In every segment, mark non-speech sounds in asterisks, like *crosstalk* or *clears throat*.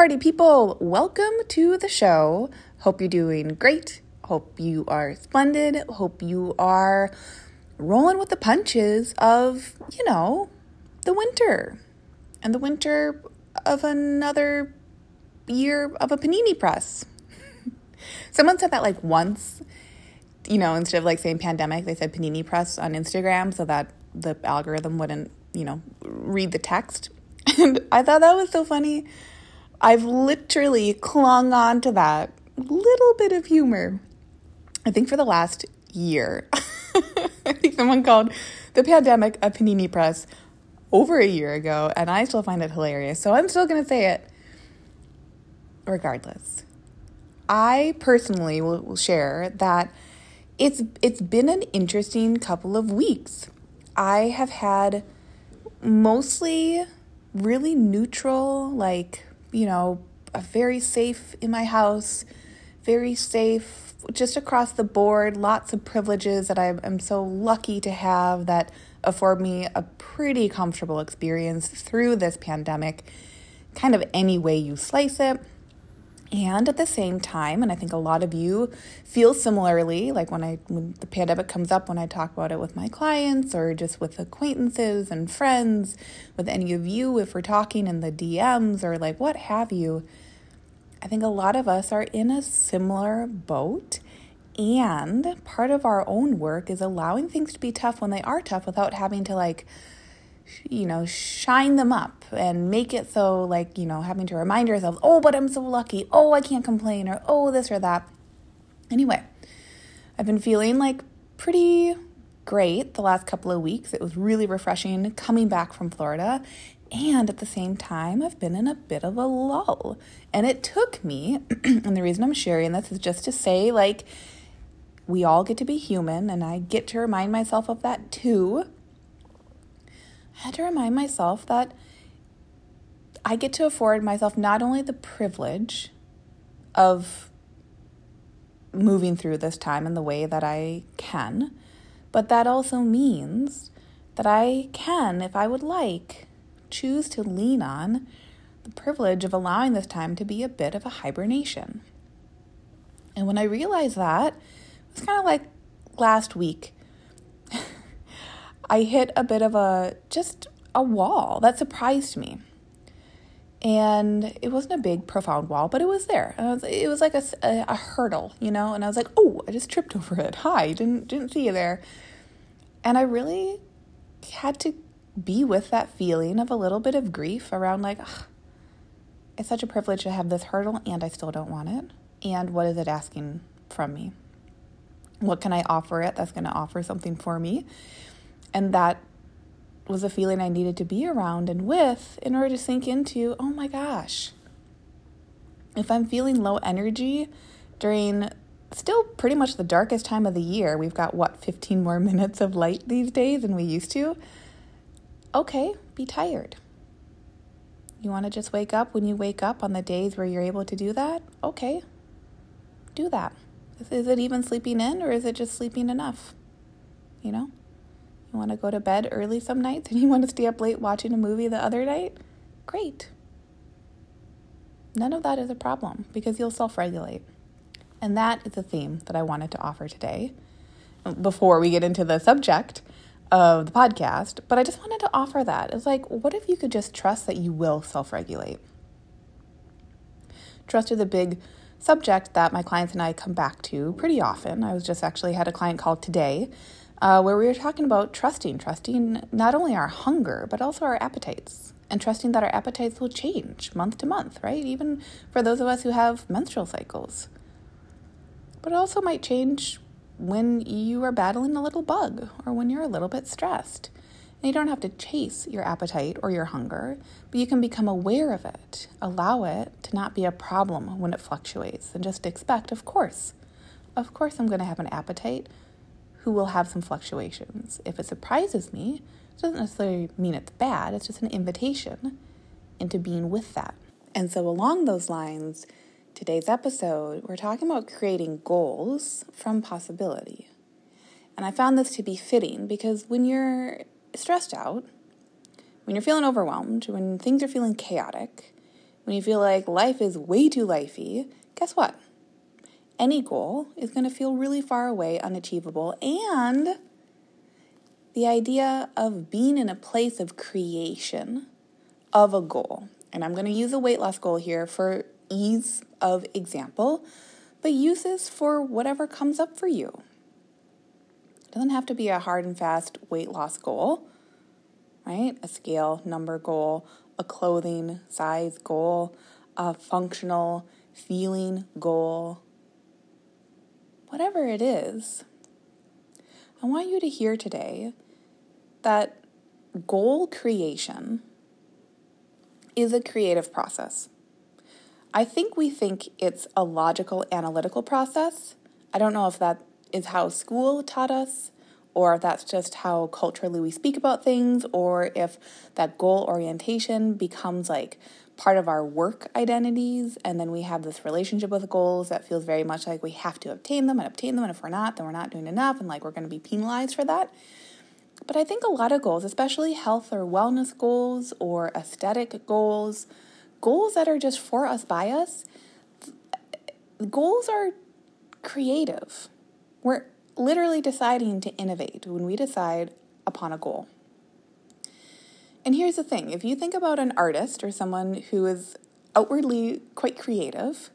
Party people, welcome to the show. Hope you're doing great. Hope you are splendid. Hope you are rolling with the punches of, you know, the winter and the winter of another year of a panini press. *laughs* Someone said that like once, you know, instead of like saying pandemic, they said panini press on Instagram so that the algorithm wouldn't, you know, read the text. *laughs* And I thought that was so funny. I've literally clung on to that little bit of humor, I think, for the last year. *laughs* I think someone called the pandemic a panini press over a year ago, and I still find it hilarious. So I'm still going to say it regardless. I personally will, will share that it's it's been an interesting couple of weeks. I have had mostly really neutral like you know, very safe in my house, very safe just across the board, lots of privileges that I am so lucky to have that afford me a pretty comfortable experience through this pandemic, kind of any way you slice it. And at the same time, and I think a lot of you feel similarly, like when I when the pandemic comes up, when I talk about it with my clients or just with acquaintances and friends, with any of you, if we're talking in the DMs or like what have you, I think a lot of us are in a similar boat. And part of our own work is allowing things to be tough when they are tough without having to like you know, shine them up and make it so, like, you know, having to remind yourself, oh, but I'm so lucky. Oh, I can't complain. Or, oh, this or that. Anyway, I've been feeling like pretty great the last couple of weeks. It was really refreshing coming back from Florida. And at the same time, I've been in a bit of a lull. And it took me, *clears throat* and the reason I'm sharing this is just to say, like, we all get to be human, and I get to remind myself of that too I had to remind myself that I get to afford myself not only the privilege of moving through this time in the way that I can, but that also means that I can, if I would like, choose to lean on the privilege of allowing this time to be a bit of a hibernation. And when I realized that, it was kind of like last week. I hit a bit of a just a wall that surprised me. And it wasn't a big, profound wall, but it was there. Was, it was like a, a, a, hurdle, you know. And I was like, "Oh, I just tripped *laughs* over it. Hi, didn't didn't see you there." And I really had to be with that feeling of a little bit of grief around, like, it's such a privilege to have this hurdle, and I still don't want it. And what is it asking from me? What can I offer it that's going to offer something for me? And that was a feeling I needed to be around and with in order to sink into oh my gosh, if I'm feeling low energy during still pretty much the darkest time of the year, we've got what, 15 more *laughs* minutes of light these days than we used to. Okay, be tired. You want to just wake up when you wake up on the days where you're able to do that? Okay, do that. Is it even sleeping in or is it just sleeping enough? You know? You want to go to bed early some nights and you want to stay up late watching a movie the other night? Great. None of that is a problem because you'll self regulate. And that is a theme that I wanted to offer today before we get into the subject of the podcast. But I just wanted to offer that. It's like, what if you could just trust that you will self regulate? Trust is a big subject that my clients and I come back to pretty often. I was just actually had a client call today uh, where we were talking about trusting, trusting not only our hunger, but also our appetites, and trusting that our appetites will change month to month, right? Even for those of us who have menstrual cycles. But it also might change when you are battling a little bug or when you're a little bit stressed. And you don't have to chase your appetite or your hunger, but you can become aware of it. Allow it to not be a problem when it fluctuates and just expect, of course, of course, I'm going to have an appetite who will have some fluctuations. If it surprises me, it doesn't necessarily mean it's bad, it's just an invitation into being with that. And so, along those lines, today's episode, we're talking about creating goals from possibility. And I found this to be fitting because when you're stressed out, when you're feeling overwhelmed, when things are feeling chaotic, when you feel like life is way too lifey, guess what? Any goal is going to feel really far away, unachievable, and the idea of being in a place of creation of a goal. And I'm going to use a weight loss goal here for ease of example, but use this for whatever comes up for you. It doesn't have to be a hard and fast weight loss goal right? A scale number goal, a clothing size goal, a functional feeling goal. Whatever it is, I want you to hear today that goal creation is a creative process. I think we think it's a logical, analytical process. I don't know if that is how school taught us or if that's just how culturally we speak about things, or if that goal orientation becomes like part of our work identities, and then we have this relationship with goals that feels very much like we have to obtain them and obtain them, and if we're not, then we're not doing enough, and like we're going to be penalized for that. But I think a lot of goals, especially health or wellness goals or aesthetic goals, goals that are just for us by us, goals are creative. We're literally deciding to innovate when we decide upon a goal. And here's the thing if you think about an artist or someone who is outwardly quite creative,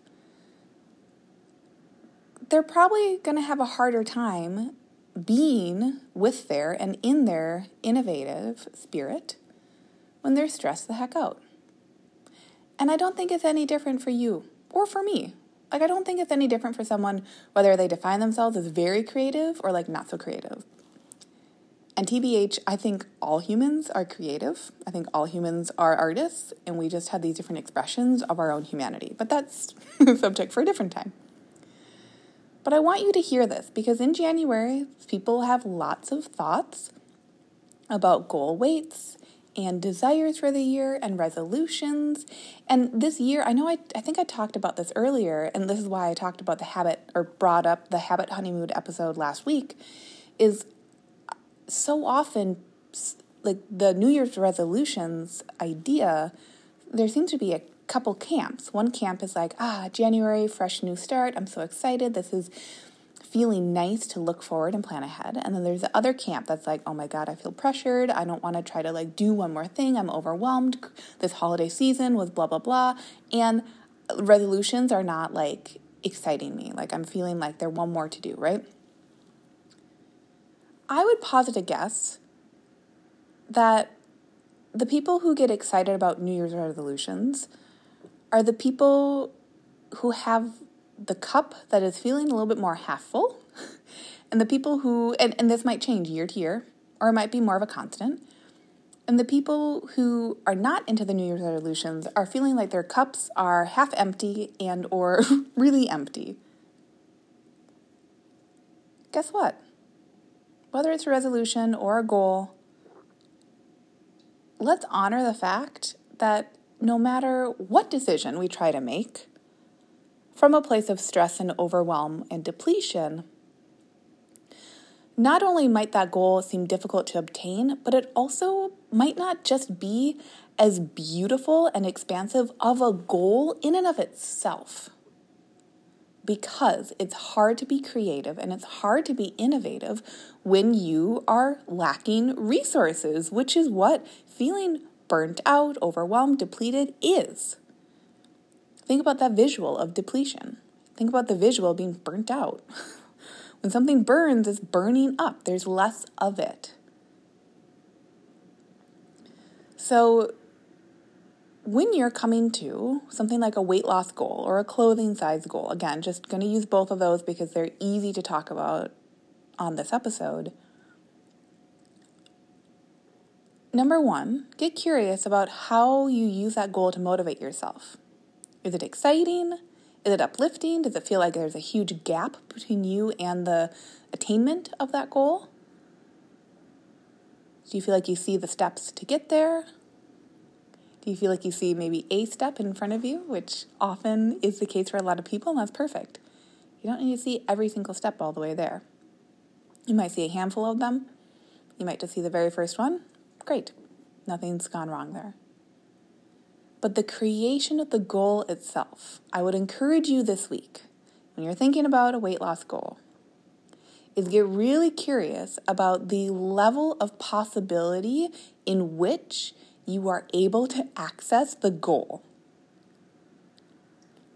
they're probably going to have a harder time being with their and in their innovative spirit when they're stressed the heck out. And I don't think it's any different for you or for me like, I don't think it's any different for someone whether they define themselves as very creative or like not so creative. And TBH, I think all humans are creative. I think all humans are artists, and we just have these different expressions of our own humanity. But that's a *laughs* subject for a different time. But I want you to hear this because in January, people have lots of thoughts about goal weights and desires for the year and resolutions. And this year, I know I, I think I talked about this earlier, and this is why I talked about the habit or brought up the habit honeymoon episode last week, is so often like the New Year's resolutions idea, there seems to be a couple camps. One camp is like, ah, January, fresh new start. I'm so excited. This is feeling nice to look forward and plan ahead. And then there's the other camp that's like, oh my God, I feel pressured. I don't want to try to like do one more thing. I'm overwhelmed. This holiday season was blah, blah, blah. And resolutions are not like exciting me. Like I'm feeling like there's one more to do, right? I would posit a guess that the people who get excited about New Year's resolutions are the people who have the cup that is feeling a little bit more half full, *laughs* and the people who, and, and this might change year to year, or it might be more of a constant, and the people who are not into the New Year's resolutions are feeling like their cups are half empty and or *laughs* really empty. Guess what? Whether it's a resolution or a goal, let's honor the fact that no matter what decision we try to make, from a place of stress and overwhelm and depletion, not only might that goal seem difficult to obtain, but it also might not just be as beautiful and expansive of a goal in and of itself. Because it's hard to be creative and it's hard to be innovative when you are lacking resources, which is what feeling burnt out, overwhelmed, depleted is. Think about that visual of depletion. Think about the visual being burnt out. *laughs* when something burns, it's burning up, there's less of it. So, when you're coming to something like a weight loss goal or a clothing size goal, again, just going to use both of those because they're easy to talk about on this episode. number one, get curious about how you use that goal to motivate yourself. Is it exciting? Is it uplifting? Does it feel like there's a huge gap between you and the attainment of that goal? Do you feel like you see the steps to get there? Do you feel like you see maybe a step in front of you, which often is the case for a lot of people, and that's perfect. You don't need to see every single step all the way there. You might see a handful of them. You might just see the very first one. Great. Nothing's gone wrong there. But the creation of the goal itself, I would encourage you this week, when you're thinking about a weight loss goal, is get really curious about the level of possibility in which you are able to access the goal.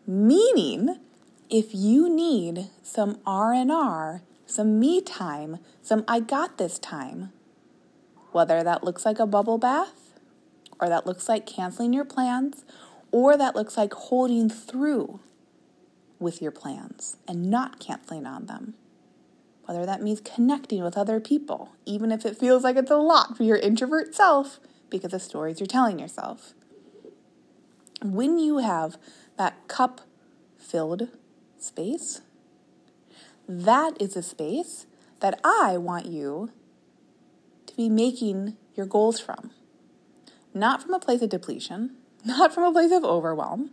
Meaning, if you need some R&R, some me time, some I got this time, whether that looks like a bubble bath or that looks like canceling your plans or that looks like holding through with your plans and not canceling on them whether that means connecting with other people, even if it feels like it's a lot for your introvert self because of stories you're telling yourself. When you have that cup filled space, that is a space that I want you to be making your goals from. Not from a place of depletion, *laughs* not from a place of overwhelm.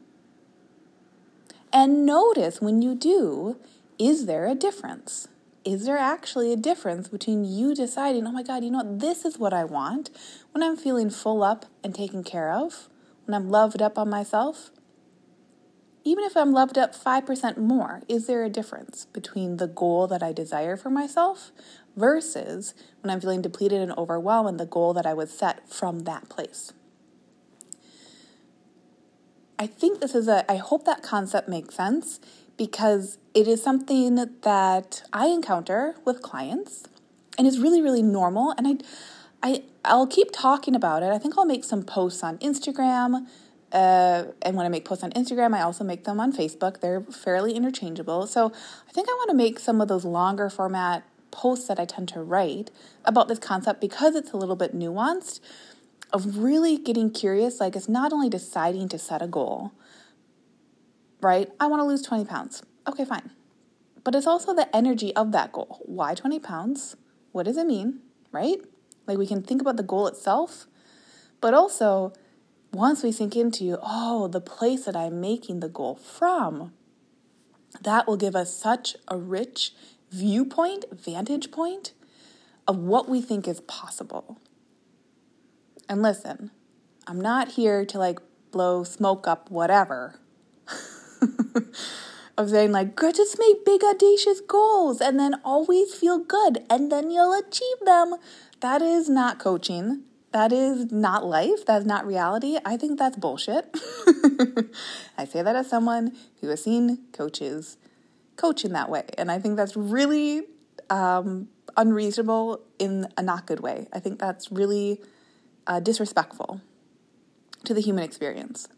And notice when you do, is there a difference? Is there actually a difference between you deciding, oh my God, you know what, this is what I want when I'm feeling full up and taken care of, when I'm loved up on myself? Even if I'm loved up 5% more, is there a difference between the goal that I desire for myself versus when I'm feeling depleted and overwhelmed and the goal that I would set from that place? I think this is a, I hope that concept makes sense because it is something that I encounter with clients and is really, really normal. And I, I, I'll keep talking about it. I think I'll make some posts on Instagram. Uh, and when I make posts on Instagram, I also make them on Facebook. They're fairly interchangeable. So I think I want to make some of those longer format posts that I tend to write about this concept because it's a little bit nuanced of really getting curious. Like, it's not only deciding to set a goal, right? I want to lose 20 pounds. Okay, fine. But it's also the energy of that goal. Why 20 pounds? What does it mean, right? Like we can think about the goal itself, but also once we sink into, oh, the place that I'm making the goal from, that will give us such a rich viewpoint, vantage point of what we think is possible. And listen, I'm not here to like blow smoke up whatever. *laughs* of saying like just make big audacious goals and then always feel good and then you'll achieve them. That is not coaching. That is not life. That's not reality. I think that's bullshit. *laughs* I say that as someone who has seen coaches coach in that way and i think that's really um, unreasonable in a not good way. I think that's really uh, disrespectful to the human experience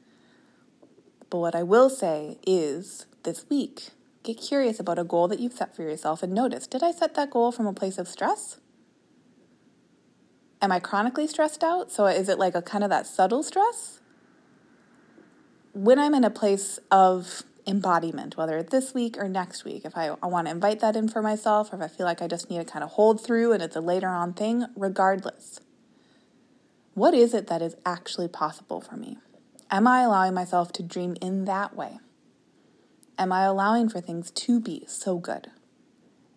but what I will say is this week, get curious about a goal that you've set for yourself and notice did I set that goal from a place of stress? Am I chronically stressed out? So is it like a kind of that subtle stress? When I'm in a place of embodiment, whether it's this week or next week, if I, I want to invite that in for myself, or if I feel like I just need to kind of hold through and it's a later on thing, regardless, what is it that is actually possible for me? Am I allowing myself to dream in that way? Am I allowing for things to be so good?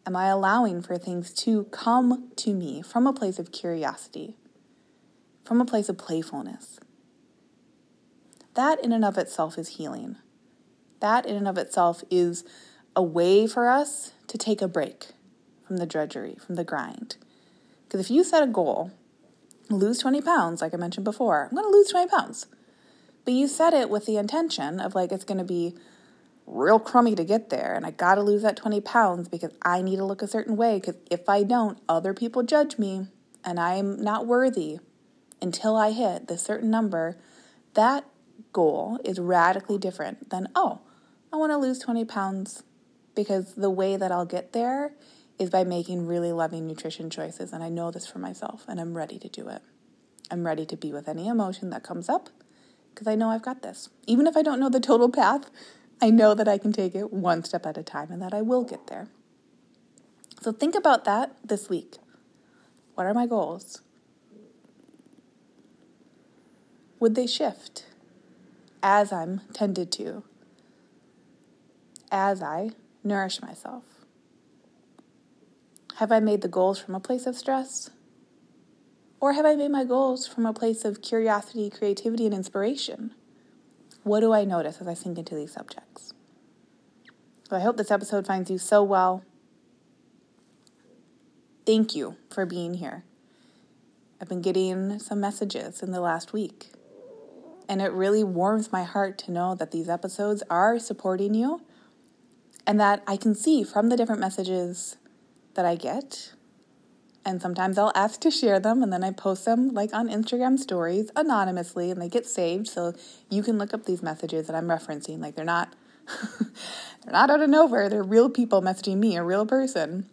Am I allowing for things to come to me from a place of curiosity, from a place of playfulness? That in and of itself is healing. That in and of itself is a way for us to take a break from the drudgery, from the grind. Because if you set a goal, lose 20 pounds, like I mentioned before, I'm going to lose 20 pounds. But you said it with the intention of like it's going to be real crummy to get there and I got to lose that 20 pounds because I need to look a certain way because if I don't, other people judge me and I'm not worthy until I hit this certain number. That goal is radically different than, oh, I want to lose 20 pounds because the way that I'll get there is by making really loving nutrition choices. And I know this for myself and I'm ready to do it. I'm ready to be with any emotion that comes up because I know I've got this. Even if I don't know the total path, I know that I can take it one step at a time and that I will get there. So think about that this week. What are my goals? Would they shift as I'm tended to, as I nourish myself? Have I made the goals from a place of stress? Or have I made my goals from a place of curiosity, creativity, and inspiration? What do I notice as I sink into these subjects? So I hope this episode finds you so well. Thank you for being here. I've been getting some messages in the last week, and it really warms my heart to know that these episodes are supporting you and that I can see from the different messages that I get and sometimes I'll ask to share them and then I post them like on Instagram stories anonymously and they get saved. So you can look up these messages that I'm referencing. Like they're not *laughs* they're not out of nowhere. They're real people messaging me a real person.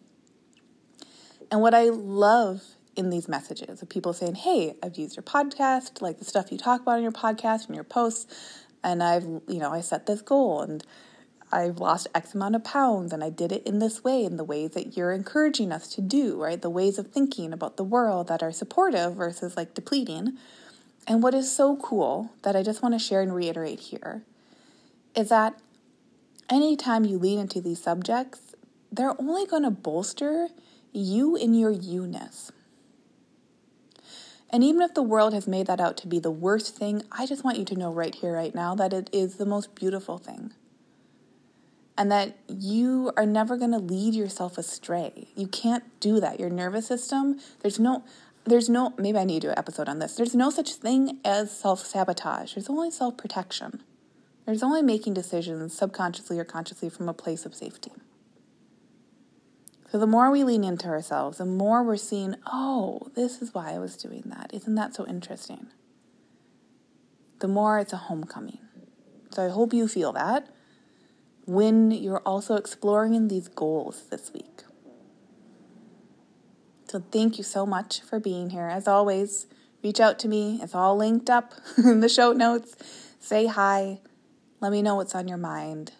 And what I love in these messages of people saying hey I've used your podcast like the stuff you talk about in your podcast and your posts. And I've you know I set this goal and I've lost X amount of pounds and I did it in this way, in the ways that you're encouraging us to do, right? The ways of thinking about the world that are supportive versus like depleting. And what is so cool that I just want to share and reiterate here is that anytime you lean into these subjects, they're only going to bolster you in your you ness. And even if the world has made that out to be the worst thing, I just want you to know right here, right now, that it is the most beautiful thing and that you are never going to lead yourself astray. You can't do that. Your nervous system, there's no there's no maybe I need to do an episode on this. There's no such thing as self-sabotage. There's only self-protection. There's only making decisions subconsciously or consciously from a place of safety. So the more we lean into ourselves, the more we're seeing, oh, this is why I was doing that. Isn't that so interesting? The more it's a homecoming. So I hope you feel that when you're also exploring in these goals this week. So, thank you so much for being here. As always, reach out to me. It's all linked up *laughs* in the show notes. Say hi. Let me know what's on your mind.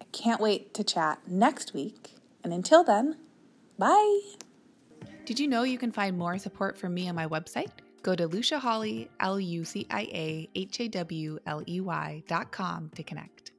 I can't wait to chat next week. And until then, bye. Did you know you can find more support from me on my website? Go to Lucia Hawley, L U C I A H A W L E Y dot com to connect.